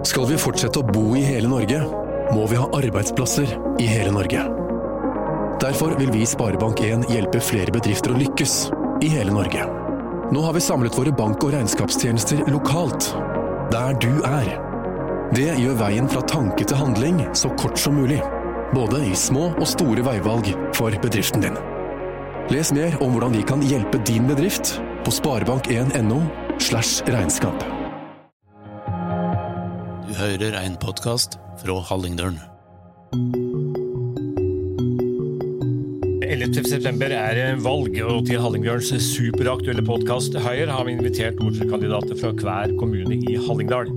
Skal vi fortsette å bo i hele Norge, må vi ha arbeidsplasser i hele Norge. Derfor vil vi i Sparebank1 hjelpe flere bedrifter å lykkes i hele Norge. Nå har vi samlet våre bank- og regnskapstjenester lokalt, der du er. Det gjør veien fra tanke til handling så kort som mulig, både i små og store veivalg for bedriften din. Les mer om hvordan vi kan hjelpe din bedrift på sparebank1.no slash regnskap. Hører en podkast fra Hallingdølen. 11.9 er valg, og til Hallingdølens superaktuelle podkast Høyre har vi invitert ordførerkandidater fra hver kommune i Hallingdal.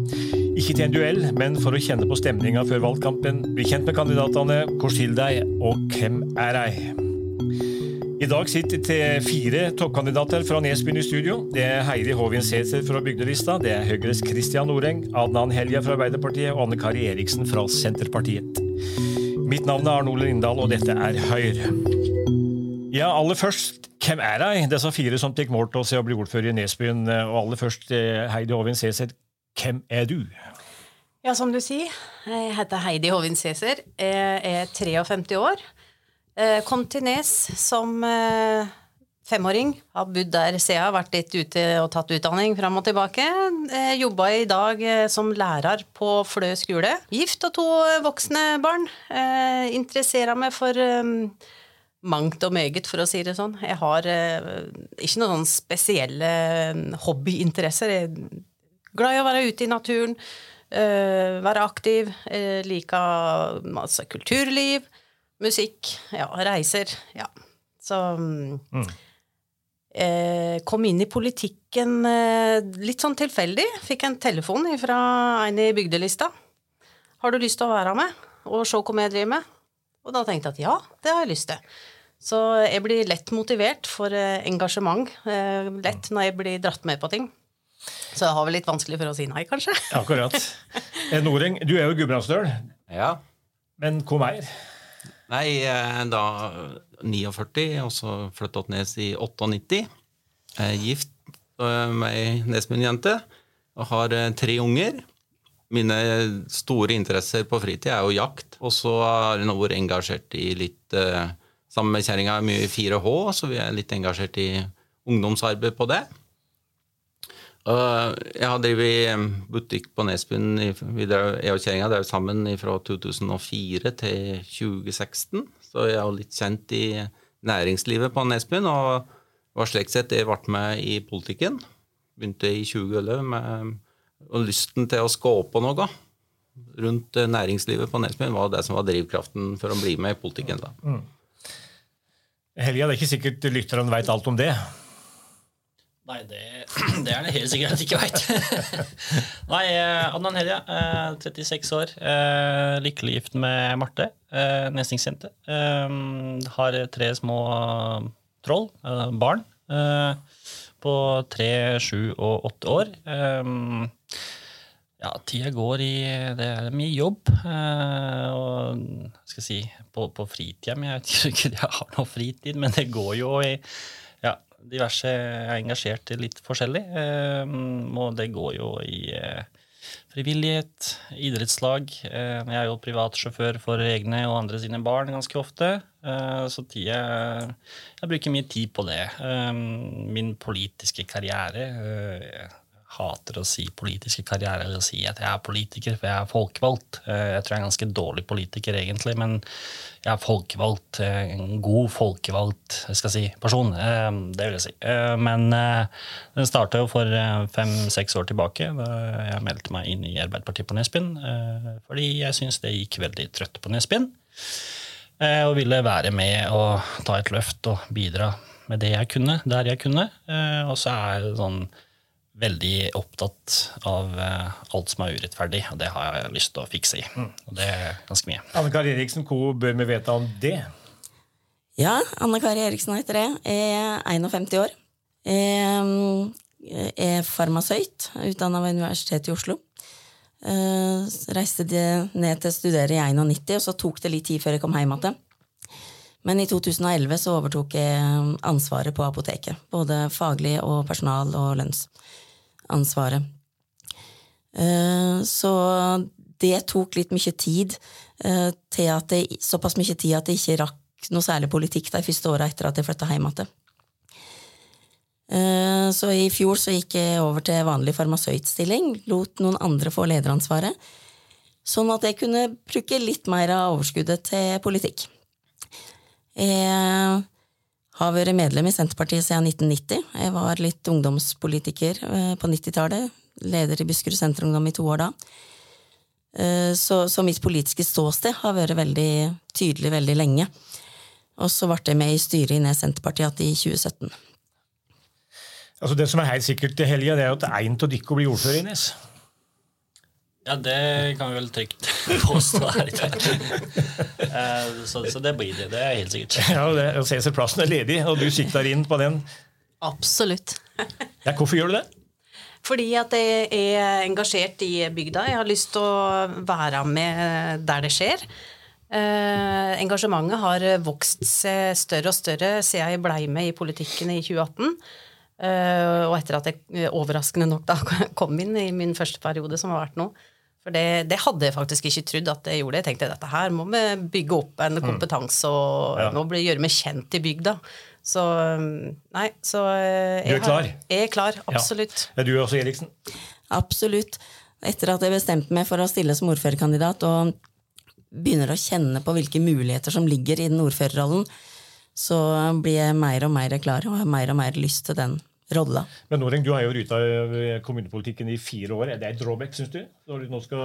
Ikke til en duell, men for å kjenne på stemninga før valgkampen, bli kjent med kandidatene, hvor skiller deg, og hvem er de? I dag sitter til fire toppkandidater fra Nesbyen i studio. Det er Heidi Håvin Sæther fra Bygdelista, det er Høyres Christian Noreng, Adnan Helja fra Arbeiderpartiet og Anne Kari Eriksen fra Senterpartiet. Mitt navn er Arne Ole Lindahl, og dette er Høyre. Ja, aller først, hvem er de, disse fire som tar mål til å se å bli ordfører i Nesbyen? Og aller først, eh, Heidi Håvin Sæther, hvem er du? Ja, som du sier. Jeg heter Heidi Håvin Cæsar. Jeg er 53 år. Eh, Kom til Nes som eh, femåring. Har bodd der siden. Vært litt ute og tatt utdanning fram og tilbake. Jeg Jobba i dag eh, som lærer på Flø skole. Gift og to voksne barn. Eh, Interesserer meg for eh, mangt og meget, for å si det sånn. Jeg har eh, ikke noen spesielle hobbyinteresser. Jeg er glad i å være ute i naturen. eh, være aktiv. Uh, like masse kulturliv, musikk, ja, reiser. Ja. Så mm. eh, Kom inn i politikken eh, litt sånn tilfeldig. Fikk en telefon fra en i bygdelista. Har du lyst til å være med og se hva jeg driver med? Og da tenkte jeg at ja, det har jeg lyst til. Så jeg blir lett motivert for eh, engasjement. Eh, lett når jeg blir dratt med på ting. Så jeg har vel litt vanskelig for å si nei, kanskje. Akkurat. Eh, Noreng, du er jo gudbrandsdøl, Ja. men hvor mer? Nei, er da 49, og så flytta til Nes i 98. Jeg er gift øh, med ei Nesmund-jente og har øh, tre unger. Mine store interesser på fritid er jo jakt, og så har jeg nå vært engasjert i litt øh, Sammen med kjerringa er mye i 4H, så vi er litt engasjert i ungdomsarbeid på det. Jeg har drevet butikk på Nesbyen, jeg og kjerringa drev sammen fra 2004 til 2016. Så jeg er litt kjent i næringslivet på Nesbyen, og var slik sett jeg ble med i politikken. Begynte i 2011 med og lysten til å skåpe noe rundt eh, næringslivet på Nesbyen var det som var drivkraften for å bli med i politikken. da. Helga, det er ikke sikkert lytterne veit alt om det. Nei, det, det er det helt sikkert at jeg ikke veit. Nei, eh, Adnan eh, 36 år. eh, Lykkelig gift med Marte, eh, nestingsjente. Eh, Har tre små troll, eh, barn, eh, på tre, sju og åtte år. Eh, Ja, tida går i Det er mye jobb. eh, Og skal jeg si, på, på fritida mi Jeg vet ikke om jeg har noe fritid, men det går jo i diverse er engasjert i litt forskjellig. eh, Og det går jo i eh, frivillighet, idrettslag. eh, Jeg er jo privatsjåfør for egne og andre sine barn ganske ofte. Så tida Jeg bruker mye tid på det. Min politiske karriere hater å si politiske karriere eller å si at jeg er politiker, for jeg er folkevalgt. Eh, Jeg tror jeg er en ganske dårlig politiker, egentlig, men jeg er folkevalgt. eh, En god folkevalgt jeg skal si, person. eh, Det vil jeg si. Men den starta jo for fem-seks år tilbake, da jeg meldte meg inn i Arbeiderpartiet på Nesbyen. Fordi jeg syns det gikk veldig trøtt på Nesbyen. Og ville være med og ta et løft og bidra med det jeg kunne, der jeg kunne. Og så er det sånn veldig opptatt av eh, alt som er urettferdig, og det har jeg lyst til å fikse i. Og det er ganske mye. Anne Kari Eriksen, hva bør vi vite om det? Ja, Anne Kari Eriksen heter jeg. Jeg er 51 år. Jeg er farmasøyt, utdanna ved Universitetet i Oslo. Eh, reiste de- ned til å studere i 91, og så tok det litt tid før jeg kom hjem igjen. Men i 2011 så overtok jeg ansvaret på apoteket. Både faglig og personal- og lønnsansvaret. Eh, Så det tok litt mye tid, eh, til at det, såpass mye tid at jeg ikke rakk noe særlig politikk de første åra etter at jeg flytta hjem igjen. Eh, Så i fjor så gikk jeg over til vanlig farmasøytstilling, lot noen andre få lederansvaret, sånn at jeg kunne bruke litt mer av overskuddet til politikk. Jeg har vært medlem i Senterpartiet siden 1990. Jeg var litt ungdomspolitiker eh, på 90-tallet. Leder i Buskerud Senterungdom i to år da. Eh, Så, så mitt politiske ståsted har vært veldig tydelig veldig lenge. Og så ble jeg med i styret i Ned Senterpartiet i 2017. Altså Det som er helt sikkert til helga, det er at en av dere blir ordfører i Nes. Ja, det kan vi vel trygt påstå her i dag. Eh, så, så det blir det. Det er helt sikkert. Ja, og det, og Cæsar-plassen er ledig, og du sikter inn på den. Absolutt. Ja, Hvorfor gjør du det? Fordi at jeg er engasjert i bygda. Jeg har lyst til å være med der det skjer. Eh, engasjementet har vokst seg større og større siden jeg blei med i politikken i 2018. Eh, og etter at jeg overraskende nok da kom inn i min første periode, som har vært nå. For det, det hadde jeg faktisk ikke trodd at jeg gjorde. Jeg tenkte dette her må vi bygge opp en kompetanse og Ja. må bli, gjøre meg kjent i bygda. Så nei, så jeg, Du er klar? Jeg er klar, absolutt. Ja. er du også, Eriksen. Absolutt. Etter at jeg bestemte meg for å stille som ordførerkandidat, og begynner å kjenne på hvilke muligheter som ligger i den ordførerrollen, så blir jeg mer og mer klar og har mer og mer lyst til den rolla. Men Noreng, du har jo ruta kommunepolitikken i fire år. Er det et drawback, syns du? Når du nå skal,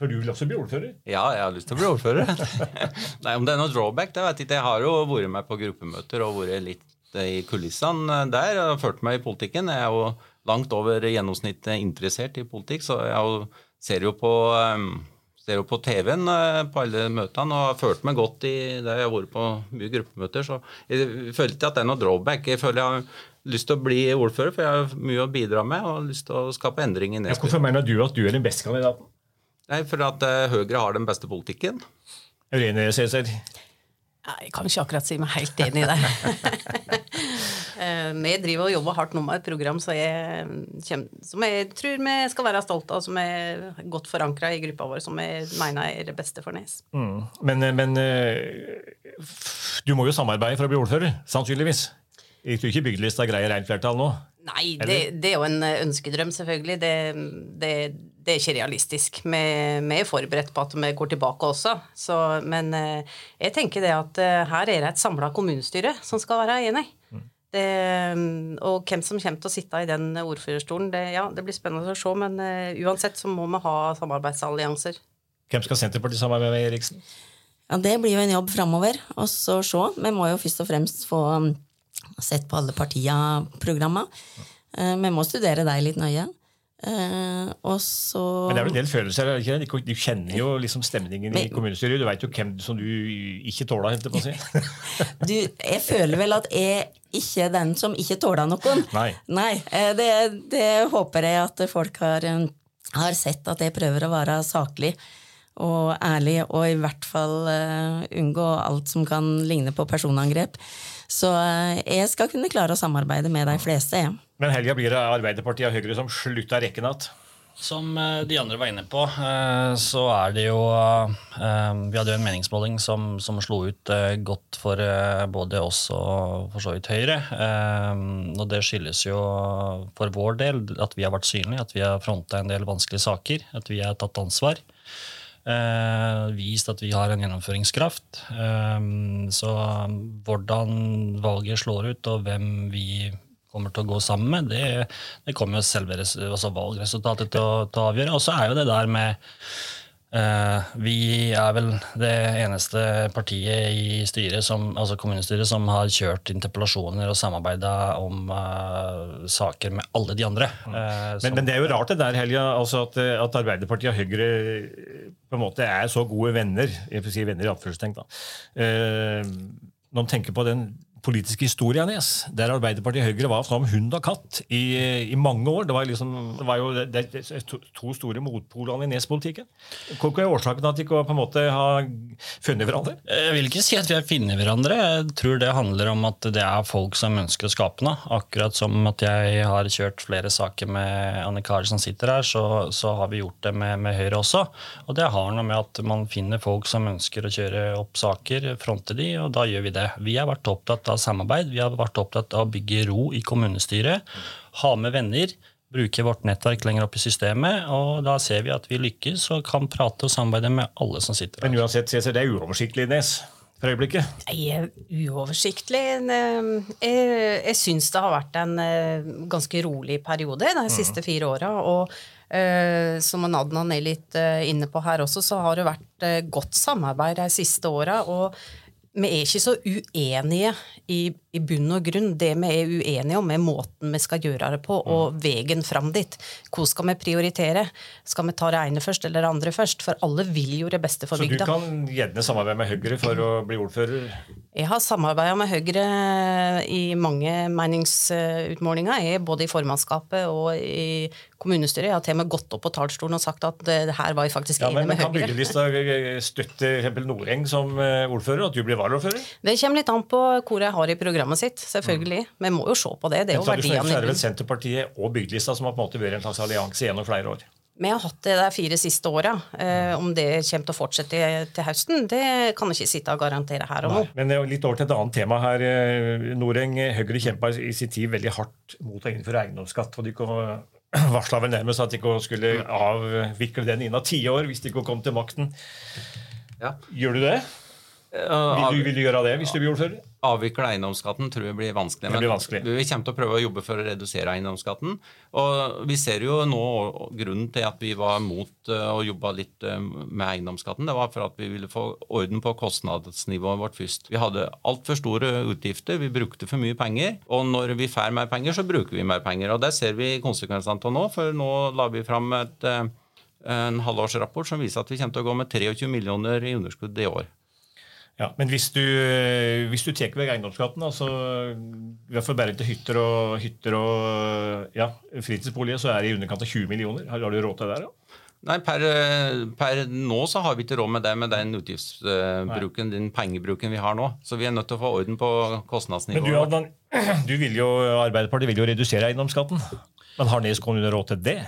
for du vil også bli ordfører? Ja, jeg har lyst til å bli ordfører. Nei, Om det er noe drawback, det vet jeg ikke. Jeg har jo vært med på gruppemøter og vært litt i kulissene der og ført meg i politikken. Jeg er jo langt over gjennomsnittet interessert i politikk, så jeg er ser jo på um, ser jo på TV-en eh, på alle møtene og har følt meg godt i det jeg har vært på mye gruppemøter. Så jeg føler ikke at det er noe drawback. Jeg føler jeg har lyst til å bli ordfører, for jeg har mye å bidra med og lyst til å skape endring i Ja, hvorfor mener du at du er den beste kandidaten? Nei, for at eh, Høyre har den beste politikken. Er du enig, Cæsar? Nei, Jeg kan ikke akkurat si meg helt enig i det. Eh, Vi driver og jobber hardt nå med et program så jeg, kjem- som jeg tror vi skal være stolte av, som er godt forankra i gruppa vår, som jeg mener er det beste for Nes. Mm. Men, men eh, du må jo samarbeide for å bli ordfører, sannsynligvis. Jeg tror ikke bygdelista greier rent flertall nå. Nei, det, det er jo en eh, ønskedrøm, selvfølgelig. Det, det, det er ikke realistisk. Vi, vi er forberedt på at vi går tilbake også. Så, men eh, jeg tenker det at eh, her er det et samla kommunestyre som skal være enig. Det, mm, og hvem som kommer til å sitte i den ordførerstolen, det, ja, det blir spennende å se. Men uansett så må vi ha samarbeidsallianser. Hvem skal Senterpartiet samarbeide med, Eriksen? Ja, Det blir jo en jobb framover. Og så se. Vi må jo først og fremst få sett på alle partia-programma. Eh, Vi må studere deg litt nøye. Uh, og så Men det er vel en del følelser? er ikke det? Du kjenner jo liksom stemningen i kommunestyret. Du veit jo hvem som du ikke tåler, helt på å si. du, jeg føler vel at jeg ikke er den som ikke tåler noen. Nei. Nei det, det håper jeg at folk har, eh, har sett, at jeg prøver å være saklig og ærlig, og i hvert fall uh, unngå alt som kan ligne på personangrep. Så uh, jeg skal kunne klare å samarbeide med de fleste, Ja. Men helga blir det Arbeiderpartiet og Høyre som slutter rekken igjen. Som eh, de andre var inne på, så er det jo Vi hadde jo en meningsmåling som, som slo ut godt for både oss og for så vidt Høyre. Og det skyldes jo for vår del at vi har vært synlige, at vi har fronta en del vanskelige saker, at vi har tatt ansvar. Eh, vist at vi har en gjennomføringskraft. Eh, så hvordan valget slår ut, og hvem vi kommer til å gå sammen med, det, det kommer jo selve altså valgresultatet til å, til å avgjøre. Og så er jo det der med Vi er vel det eneste partiet i styret, som, altså kommunestyret, som har kjørt interpellasjoner og samarbeida om uh, saker med alle de andre. Eh, som- Men, men det er jo rart det der, Helga, altså at, eh, at Arbeiderpartiet og Høyre på en måte er så gode venner. Jeg får si venner i anførselstegn, da. Uh, når man tenker på den politiske historie, Nes, der Arbeiderpartiet og Høyre var som hund og katt i, i mange år. Det var, liksom, det var jo det, det, to, to store motpolene i Nes-politikken. Hva er årsaken til at de ikke på en måte har funnet hverandre? Jeg vil ikke si at vi har funnet hverandre. Jeg tror det handler om at det er folk som ønsker å skape noe. Akkurat som at jeg har kjørt flere saker med Anne Kari som sitter her, så, så har vi gjort det med, med, Høyre også. Og det har noe med at man finner folk som ønsker å kjøre opp saker, fronte de, og da gjør vi det. Vi har vært opptatt av samarbeid. Vi har vært opptatt av å bygge ro i kommunestyret. Ha med venner. Bruke vårt nettverk lenger opp i systemet. og Da ser vi at vi lykkes og kan prate og samarbeide med alle som sitter her. Men uansett, Cæsar, det er uoversiktlig, Nes? For øyeblikket? Nei, er uoversiktlig. Jeg, jeg syns det har vært en eh, ganske rolig periode de mhm. siste fire åra. Og uh, som Adnan er litt uh, inne på her også, så har det vært uh, godt samarbeid de siste åra. Og vi er ikke så uenige i, i, bunn og grunn. Det vi er uenige om, er måten vi skal gjøre det på, og mm. veien fram dit. Hvor skal vi prioritere? Skal vi ta det ene først eller det andre først? For alle vil jo det beste for bygda. Så du kan gjerne samarbeide med Høyre for å bli ordfører? Jeg har samarbeida med Høyre i mange meningsutmålinger, jeg, både i formannskapet og i kommunestyret. Jeg har til og med gått opp på talerstolen og sagt at det her var jeg faktisk ja, enig med Høyre. Men Kan byggelista støtte Noreng som eh, ordfører, at du blir varaordfører? Det kommer litt an på hvor jeg har i programmet sitt, selvfølgelig. Mm. Må jo se på det. Det er jo verdiene. Så er det vel Senterpartiet og bygdelista som har på en måte vært en slags allianse gjennom flere år? Vi har hatt det de fire siste åra. Eh, om det kommer til å fortsette til høsten, det kan jeg ikke sitte og garantere her og nå. Men litt over til et annet tema her. Eh, Noreng, Høyre kjempa i sin tid veldig hardt mot å innføre eiendomsskatt. og de varsla vel nærmest at de ikke skulle avvikle den innen tiår hvis de ikke kom til makten. Ja. Gjør du det? Vil du, vil du, gjøre det hvis du blir ordfører? Avvikle eiendomsskatten tror jeg blir vanskelig. Det blir vanskelig. vi kommer til å prøve å jobbe for å redusere eiendomsskatten. Og vi ser jo nå grunnen til at vi var mot eh, å jobbe litt eh, med eiendomsskatten. Det var for at vi ville få orden på kostnadsnivået vårt først. Vi hadde altfor store utgifter, vi brukte for mye penger. Og når vi får mer penger, så bruker vi mer penger. Og det ser vi konsekvensene av nå, for nå la vi fram et, eh, en halvårsrapport som viser at vi kommer til å gå med 23 millioner i underskudd i år. Ja, Men hvis du, hvis du tar vekk eiendomsskatten, altså, i hvert fall bare til hytter og, hytter og ja, fritidsboliger, så er det i underkant av 20 millioner. Har, har du råd til det? Ja? Nei, per, per, nå så har vi ikke råd med det med den utgiftsbruken, den pengebruken vi har nå. Så vi er nødt til å få orden på kostnadsnivået. Men du, Adnan, du vil jo, Arbeiderpartiet vil jo redusere eiendomsskatten. Men har Nes kommune råd til det?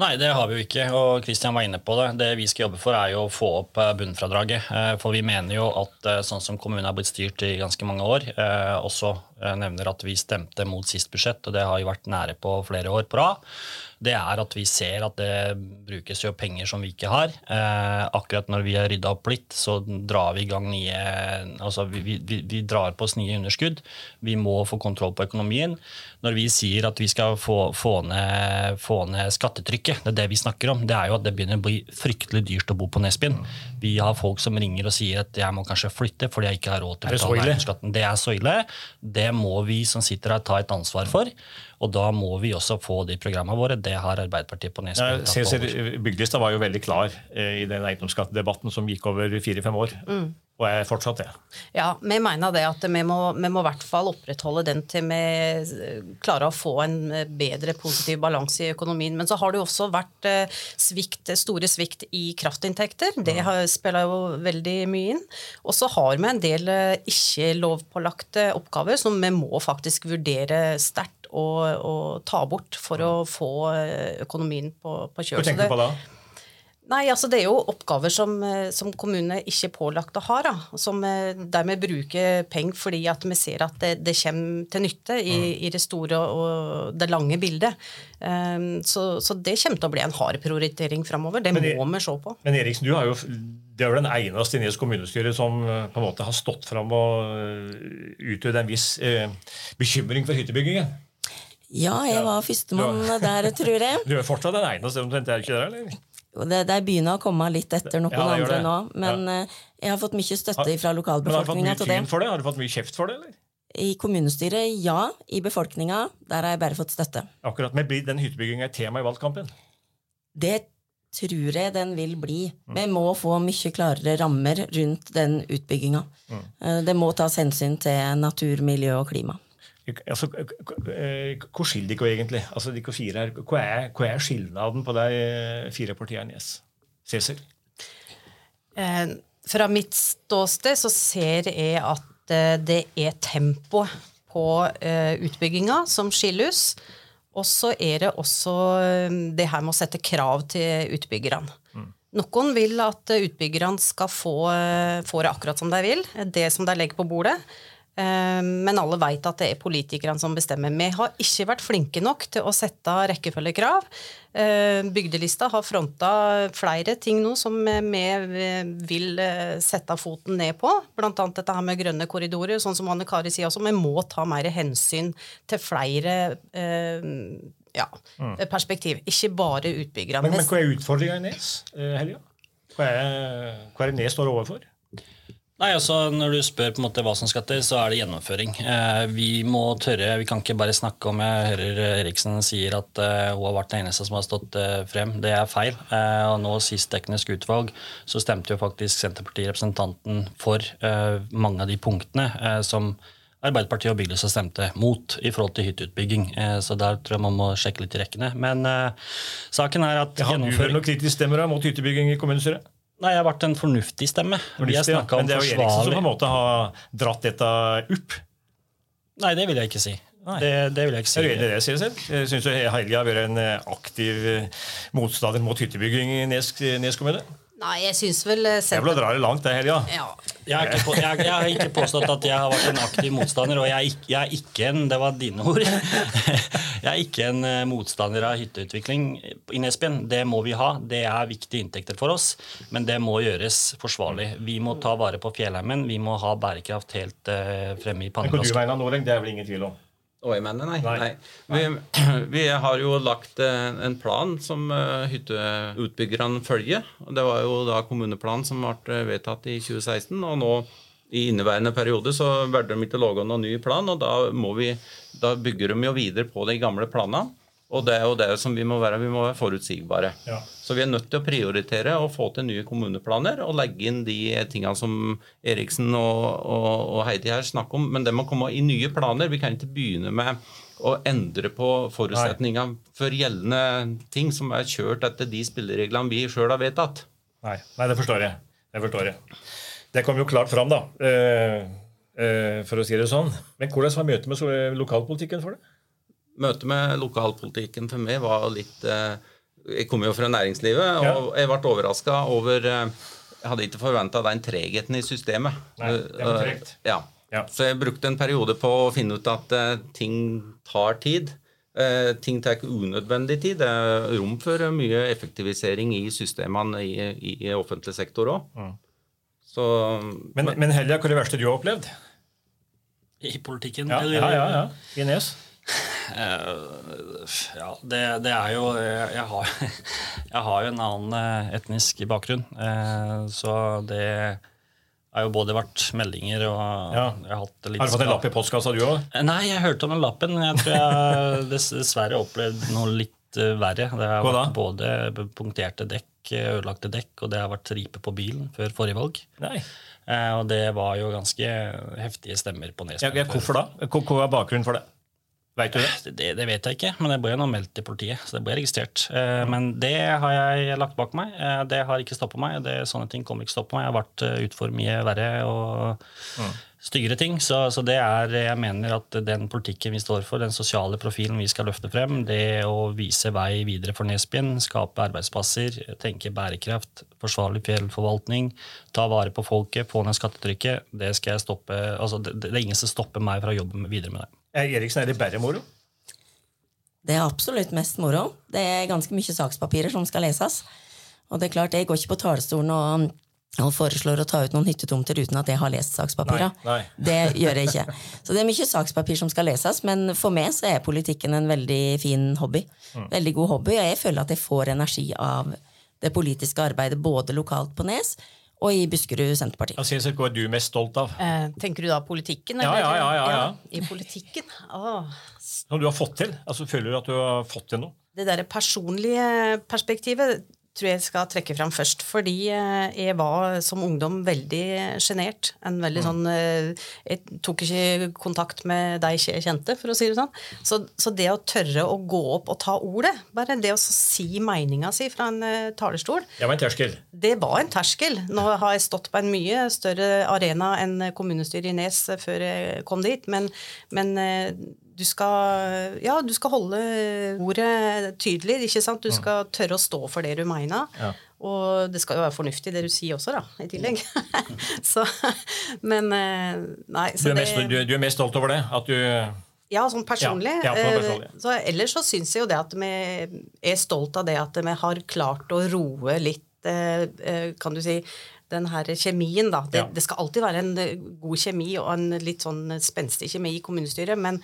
Nei, det har vi jo ikke. og Kristian var inne på Det Det vi skal jobbe for, er jo å få opp eh, bunnfradraget. Eh, for vi mener jo at eh, sånn som kommunen har blitt styrt i ganske mange år, også nevner at vi stemte mot sist budsjett, og det har jo vært nære på flere år på rad det er at vi ser at det brukes jo penger som vi ikke har. Eh, akkurat når vi har rydda opp litt, så drar vi i gang nye Altså vi, vi, vi, drar på oss nye underskudd. Vi må få kontroll på økonomien. Når vi sier at vi skal få, få, ned, få, ned, skattetrykket, det er det vi snakker om, det er jo at det begynner å bli fryktelig dyrt å bo på Nesbyen. Vi har folk som ringer og sier at jeg må kanskje flytte fordi jeg ikke har råd til å betale eiendomsskatten. Det er så ille. Det må vi som sitter her ta et ansvar for. Og da må vi også få de programmene våre. Det har Arbeiderpartiet på Nesbyen tatt over. Bygdelista var jo veldig klar eh, i den eiendomsskattedebatten som gikk over fire-fem år. Mm. Og er fortsatt det. Ja, vi mener det at vi må, vi må i hvert fall opprettholde den til vi klarer å få en bedre positiv balanse i økonomien. Men så har det jo også vært eh, svikt, store svikt i kraftinntekter. Det mm. spiller jo veldig mye inn. Og så har vi en del eh, ikke-lovpålagte oppgaver som vi må faktisk vurdere sterkt å ta bort for å få eh, økonomien på, på kjøl. Hva tenker du på da? Nei, altså Det er jo oppgaver som, eh, som kommunene ikke er pålagt å ha. Da, som dermed bruker penger fordi at vi ser at det, det kommer til nytte i, mm. i, det store og det lange bildet. Um, så, så, det kommer til å bli en hard prioritering framover. Det men, må vi se på. Men Eriksen, du har jo, det er jo den eneste i Nes kommunestyre som på en måte har stått fram og utøvd en viss eh, bekymring for hyttebyggingen. Ja, jeg var førstemann der, tror jeg. Du er fortsatt den eneste, omtrent, er ikke det? eller? Det, det begynner å komme litt etter noen ja, andre nå, men ja. Eh, jeg har fått mye støtte fra lokalbefolkninga. Har? Har du fått mye kjeft for det? eller? I kommunestyret, ja. I befolkninga, der har jeg bare fått støtte. Akkurat, Men blir den hyttebygginga et tema i valgkampen? Det tror jeg den vil bli. Vi må få mye klarere rammer rundt den utbygginga. Mm. Det må tas hensyn til natur, miljø og klima. Altså, eh, Hvor skiller dere egentlig? Altså, dere fire her, Hva er, hva er skilnaden på de eh, fire partiene? Yes. Cæsar? Eh, fra mitt ståsted så ser jeg at det er tempoet på eh, utbygginga som skiller oss. Og så er det også det her med å sette krav til utbyggerne. Noen vil at utbyggerne skal få, få det akkurat som de vil, det som de legger på bordet. Eh, Men alle vet at det er politikerne som bestemmer. Vi har ikke vært flinke nok til å sette rekkefølgekrav. Eh, Bygdelista har fronta flere ting nå som vi vil eh, sette foten ned på. Annet dette her med grønne korridorer. Sånn som Anne Kari sier også, vi må ta mer hensyn til flere eh, ja, perspektiv. Ikke bare utbyggerne. Men, men hva er utfordringa i Nes, eh, Helga? Hva er, hva er det Nes står overfor? Nei, altså Når du spør på en måte hva som skal til, så er det gjennomføring. Eh, vi må tørre, vi kan ikke bare snakke om Jeg hører Eriksen sier at eh, hun har vært den eneste som har stått eh, frem. Det er feil. Eh, og nå Sist teknisk utvalg så stemte jo faktisk Senterpartirepresentanten for eh, mange av de punktene eh, som Arbeiderpartiet og Bygdløse stemte mot i forhold til hytteutbygging. Så der tror jeg man må sjekke litt i rekkene. Men eh, saken er at gjennomføring... Har du vel noen kritiske stemmer mot hyttebygging i kommunestyret? Nei, jeg har vært en fornuftig stemme. Vi har Fornuftig, ja. Men det er jo Eriksen som på en måte har dratt dette opp. Nei, det vil jeg ikke si. Det, det vil jeg ikke si. Er du enig i det, sier selv? Jeg du Helga har vært en eh, aktiv eh, motstander mot hyttebygging i Nes, Nes kommune. Nei, jeg syns vel eh, Jeg vil dra det langt, det, Helga. Ja. Jeg har, ikke, jeg, jeg har ikke påstått at jeg har vært en aktiv motstander, og jeg er ikke, jeg er ikke en Det var dine ord. Jeg er ikke en eh, motstander av hytteutvikling i Nesbyen. Det må vi ha. Det er viktige inntekter for oss, men det må gjøres forsvarlig. Vi må ta vare på fjellheimen. Vi må ha bærekraft helt eh, fremme i pannebrasken. Det er vel ingen tvil om. Mener, nei. Nei. nei. Vi, vi har jo lagt eh, en plan som eh, hytteutbyggerne følger. Og Det var jo da kommuneplanen som ble eh, vedtatt i 2016. Og nå i inneværende periode så valgte de ikke å lage noen ny plan, og da, må vi, da bygger de jo videre på de gamle planene. Og det er jo det som vi må være. Vi må være forutsigbare. Ja. Så vi er nødt til å prioritere og få til nye kommuneplaner og legge inn de tingene som Eriksen og, og, og Heidi her snakker om. Men det må komme i nye planer. Vi kan ikke begynne med å endre på forutsetningene for gjeldende ting som er kjørt etter de spillereglene vi sjøl har vedtatt. Nei, nei, det forstår jeg. Det forstår jeg. Det kom jo klart fram, da, Uh, uh, for å si det sånn. Men hvordan var møtet med lokalpolitikken for det? Møtet med lokalpolitikken for meg var litt eh, Jeg kommer jo fra næringslivet, Ja. og jeg ble overraska over eh, Jeg hadde ikke forventa den tregheten i systemet. Nei, det var tregt. Ja. Ja. Så jeg brukte en periode på å finne ut at eh, ting tar tid. Eh, ting tar ikke unødvendig tid. Det er rom for eh, mye effektivisering i systemene i, i, offentlig sektor òg. Mm. Så Men, men Helga, hva er det verste du har opplevd? I politikken? Ja, eller- ja, ja. ja. I Nes? Eh, ja, det, det er jo jeg, jeg, har, jeg har jo en annen eh, etnisk bakgrunn. eh, Så det har jo både vært meldinger og Ja. jeg har hatt litt Har du fått en lapp i postkassa, du òg? Eh, Nei, jeg hørte om den lappen. Jeg tror jeg dessverre opplevd noe litt eh, verre. Det har vært både punkterte dekk, ødelagte dekk, og det har vært ripe på bilen før forrige valg. Eh, Og det var jo ganske heftige stemmer på Nesbø. ja, hvorfor da? Hva er bakgrunnen for det? Vet det? Det, det vet jeg ikke, men det ble nå meldt til politiet. så det ble registrert. Eh, Men det har jeg lagt bak meg. Eh, Det har ikke stoppet meg. Det, sånne ting kommer ikke stoppe meg. Jeg har vært ut utfor mye verre og styggere ting. Så, så det er, jeg mener at den politikken vi står for, den sosiale profilen vi skal løfte frem, det å vise vei videre for Nesbyen, skape arbeidsplasser, tenke bærekraft, forsvarlig fjellforvaltning, ta vare på folket, få ned skattetrykket, det skal jeg stoppe, altså det, det er ingen som stopper meg fra å jobbe videre med det. Er Eriksen, er det bare moro? Det er absolutt mest moro. Det er ganske mye sakspapirer som skal leses. Og det er klart, jeg går ikke på talerstolen og, og foreslår å ta ut noen hyttetomter uten at jeg har lest sakspapirene. Det gjør jeg ikke. Så det er mye sakspapir som skal leses, men for meg så er politikken en veldig fin hobby. Mm. Veldig god hobby, og jeg føler at jeg får energi av det politiske arbeidet både lokalt på Nes og i Buskerud Senterparti. Cæsar, hva er du mest stolt av? Eh, tenker du da politikken? Ja, eller? ja, ja, ja, ja. I politikken? Åh, Som du har fått til? Altså, Føler du at du har fått til noe? det derre personlige perspektivet, tror jeg skal trekke fram først. Fordi eh, jeg var som ungdom veldig sjenert. En veldig sånn eh, Jeg tok ikke kontakt med de ikke jeg kjente, for å si det sånn. Så, så det å tørre å gå opp og ta ordet, bare det å så si meninga si fra en eh, talerstol, Det var en terskel. det var en terskel. Nå har jeg stått på en mye større arena enn kommunestyret i Nes før jeg kom dit, men, men du skal, ja, du skal holde ordet tydelig. ikke sant? Du skal tørre å stå for det du mener. Ja. Og det skal jo være fornuftig, det du sier også, da, i tillegg. Så, men Nei. Nei, Du så er, det mest, du, du er mest stolt over det? At du ja, sånn personlig. Ja, ja, personlig. Eh, Så ellers så syns jeg jo det at vi er stolt av det at vi har klart å roe litt eh, eh, Kan du si den her kjemien, da. Det, Ja. det skal alltid være en eh, god kjemi og en litt sånn spenstig kjemi i kommunestyret, men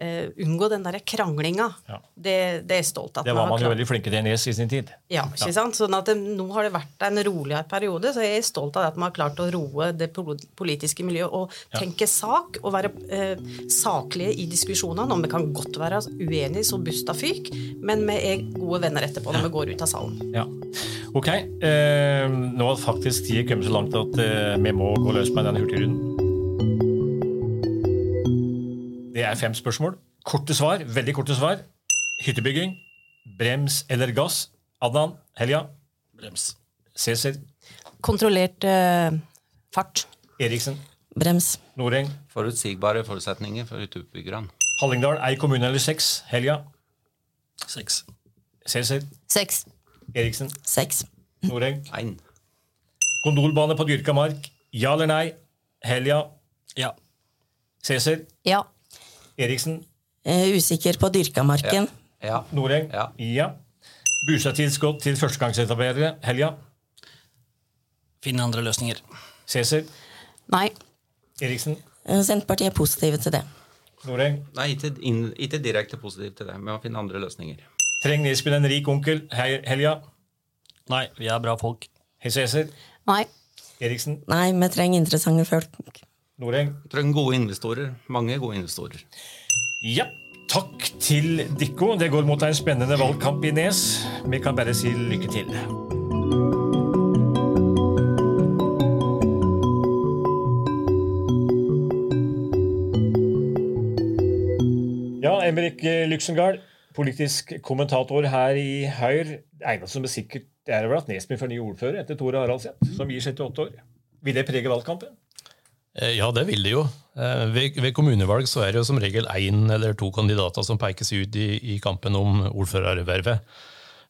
eh, unngå den derre kranglinga. Ja. Det, det er jeg stolt av. Det var man jo veldig flinke til i Nes i sin tid. Ja, ikke sant? Sånn at det, Nå har det vært en roligere periode, så jeg er stolt av at man har klart å roe det politiske miljøet og tenke sak og være uh, saklige i diskusjonene. Om vi kan godt være uenige så busta fyk, men vi er gode venner etterpå når vi går ut av salen. Ja. Ok, uh, nå har faktisk tida kommet så langt at vi må gå løs med denne hurtigrunden. Det er fem spørsmål. Korte svar, veldig korte svar. Hyttebygging, brems eller gass? Adnan, Helja, Brems. Cæsar, Kontrollert uh, fart. Eriksen, Brems. Noreng, Forutsigbare forutsetninger for utbyggerne. Hallingdal, ei kommune eller seks? Helja, Seks. Cæsar, Seks. Eriksen, Seks. Noreng. Ein. Gondolbane på dyrka mark, ja eller nei? Helja, Ja. Cæsar, Ja. Eriksen, Eh, usikker på dyrkamarken. Ja. Noreng. Ja. ja. Bosettidsgodt til førstegangsetablerere. Helja. Finne andre løsninger. Cæsar. Nei. Eriksen. Eh, Senterpartiet er positive til det. Noreng. Nei, ikke, in, ikke direkte positiv til det. men å finne andre løsninger. Treng Nesbyen en rik onkel? Hei, Helja. Nei, vi er bra folk. Hei, Cæsar. Nei. Eriksen. Nei, vi trenger interessante folk. Noreng. Vi trenger gode investorer. Mange gode investorer. Ja. Takk til Dikko. Det går mot en spennende valgkamp i Nes. Vi kan bare si lykke til. Ja, Emrik Lyksengard, politisk kommentator her i Høyre. Det eneste som er sikkert, er vel at Nesbyen får ny ordfører etter Tore Haraldseth, som gir 78 år. Vil det prege valgkampen? Eh, Ja, det vil det jo. Eh, Ved, ved kommunevalg så er det jo som regel én eller to kandidater som pekes ut i, i kampen om ordførervervet.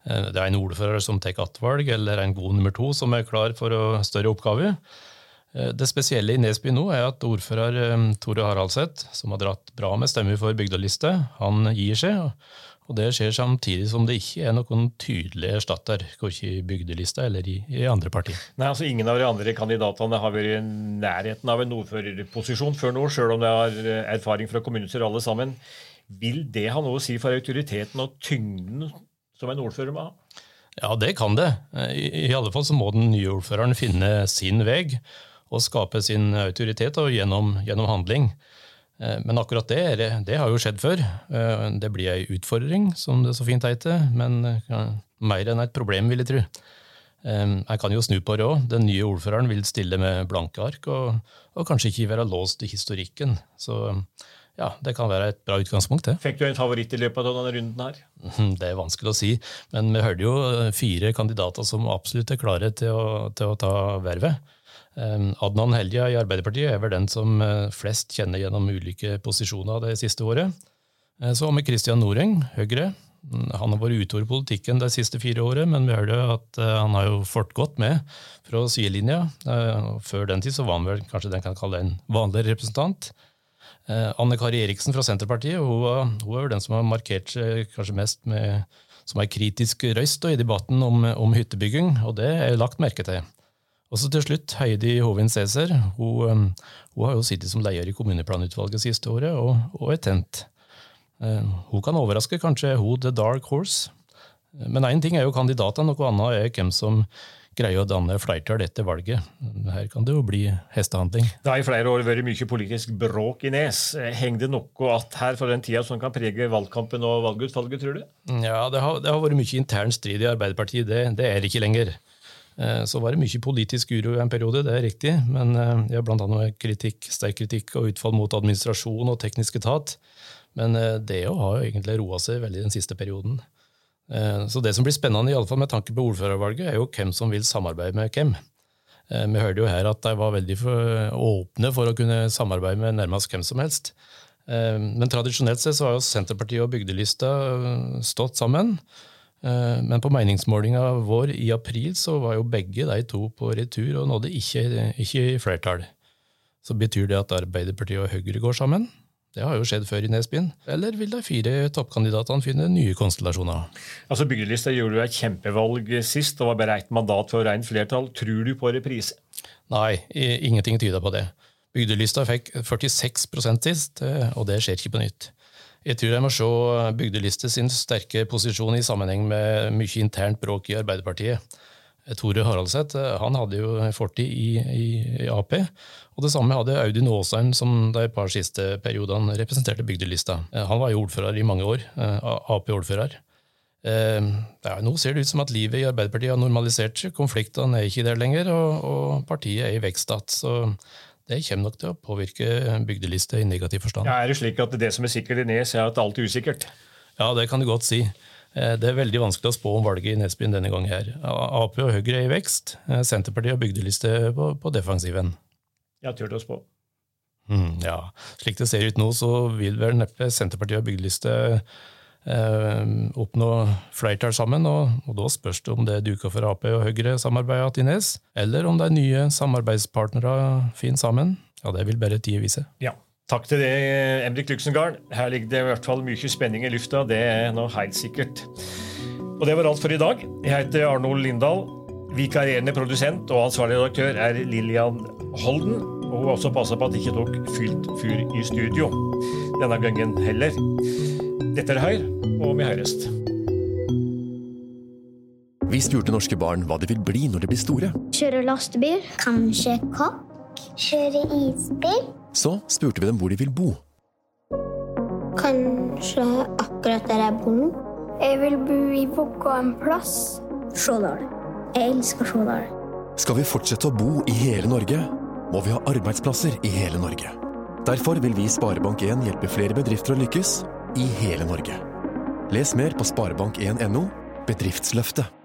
Eh, Det er en ordfører som tar attvalg, eller en god nummer to som er klar for å større oppgave. Det spesielle i Nesby nå er at ordfører Tore Haraldset, som har dratt bra med stemmer for bygdeliste, han gir seg. Og- det skjer samtidig som det ikke er noen tydelig erstatter, verken i bygdelista eller i, i andre partier. Nei, altså Ingen av de andre kandidatene har vært i nærheten av en ordførerposisjon før nå, sjøl om de har eh, erfaring fra kommunestyret alle sammen. Vil det ha noe å si for autoriteten og tyngden som en ordfører må ha? Ja, det kan det. I, I alle fall så må den nye ordføreren finne sin vei og skape sin autoritet og gjennom, gjennom handling. Eh, Men akkurat det, det har jo skjedd før. Eh, Det blir ei utfordring, som det så fint heter, men eh, mer enn et problem, vil jeg tro. Jeg kan jo snu på det òg. Den nye ordføreren vil stille med blanke ark, og, og kanskje ikke være låst i historikken. Så ja, det kan være et bra utgangspunkt, det. Fikk du en favoritt i løpet av denne runden her? Det er vanskelig å si, men vi hørte jo fire kandidater som absolutt er klare til å, til å ta vervet. Eh, Adnan Helja i Arbeiderpartiet er vel den som eh, flest kjenner gjennom ulike posisjoner det siste året. Eh, Så har vi Kristian Noreng, Høyre. Mm, Han har vært ute over politikken de siste fire årene, men vi hørte at eh, han har jo fått godt med fra sidelinja. Før den tid så var han vel kanskje den kan kalle en vanlig representant. Anne Kari Eriksen fra Senterpartiet hun, hun er den som har markert seg kanskje mest med, som ei kritisk røyst i debatten om, om hyttebygging, og det er lagt merke til. Og så til slutt Heidi Hovin Cæsar. Hun, eh, hun har jo sittet som leder i kommuneplanutvalget siste året, og, og er tent. Eh, Hun kan overraske, kanskje er hun the dark horse. Men én ting er jo kandidatene, noe annet er hvem som greier å danne flertall etter valget. Her kan det jo bli hestehandling. Det har i flere år vært mye politisk bråk i Nes. Henger det noe at her fra den tida som kan prege valgkampen og valgutfallet, tror du? Ja, det har, det har vært mye intern strid i Arbeiderpartiet. Det, det er ikke lenger. Eh, så var det mye politisk uro i en periode, det er riktig. Men jeg har annet kritikk, sterk kritikk og utfall mot administrasjon og teknisk etat. Men eh, det har jo egentlig roa seg veldig den siste perioden. Eh, så det som blir spennende, i alle fall med tanke på ordførervalget, er jo hvem som vil samarbeide med hvem. Eh, vi hørte jo her at de var veldig åpne for å kunne samarbeide med nærmest hvem som helst. Eh, men tradisjonelt sett så har jo Senterpartiet og Bygdelista stått sammen. Men på meningsmålinga vår i april så var jo begge de to på retur og nådde ikke, ikke flertall. Så betyr det at Arbeiderpartiet og Høyre går sammen? Det har jo skjedd før i Nesbyen. Eller vil de fire toppkandidatene finne nye konstellasjoner? Altså Bygdelista gjorde jo et kjempevalg sist. og var bare ett mandat for rent flertall. Tror du på reprise? Nei, ingenting tyder på det. Bygdelista fikk 46 sist, eh, og det skjer ikke på nytt. Jeg tror jeg må se Bygdeliste sin sterke posisjon i sammenheng med mye internt bråk i Arbeiderpartiet. Tore Haraldseth han hadde jo fortid i, i, i, Ap. Og det samme hadde Audun Aasheim, som de par siste periodene representerte bygdelista. Han var jo ordfører i mange år. Ap-ordfører. Ja, nå ser det ut som at livet i Arbeiderpartiet har normalisert seg. Konfliktene er ikke der lenger, og, og partiet er i vekst igjen. Så det kommer nok til å påvirke bygdelista i negativ forstand. Ja, er det slik at det som er sikkert i Nes, er at alt er usikkert? Ja, det kan du godt si. Eh, det er veldig vanskelig å spå om valget i Nesbyen denne gangen. her. Ap og Høyre er i vekst. Eh, Senterpartiet har bygdeliste på, på defensiven. Ja, tør å spå. Mm, ja, Slik det ser ut nå, så vil vel neppe Senterpartiet og bygdeliste oppnå flertall sammen. Og, og, da spørs det om det er duka for Ap og Høyre samarbeidet til Nes, eller om de nye samarbeidspartnere finner sammen. Ja, Det vil bare tida vise. Ja. Takk til det, Emrik Luxengard. Her ligger det i hvert fall mye spenning i lufta. Det er nå helt sikkert. Og det var alt for i dag. Jeg heter Arnold Lindahl. Vikarierende produsent og ansvarlig redaktør er Lillian Holden. Og hun har også passa på at det ikke tok fylt fyr i studio. Denne gangen heller. Dette er Høyre, og vi Høyrest. Vi spurte norske barn hva de vil bli når de blir store. Kjøre lastebil. Kanskje kokk. Kjøre isbil. Så spurte vi dem hvor de vil bo. Kanskje akkurat der jeg bor nå. Jeg vil bo i Vågå en plass. Stjårdal. Jeg elsker Stjårdal. Skal vi fortsette å bo i hele Norge, må vi ha arbeidsplasser i hele Norge. Derfor vil vi i Sparebank1 hjelpe flere bedrifter å lykkes i hele Norge. Les mer på sparebank1.no bedriftsløftet.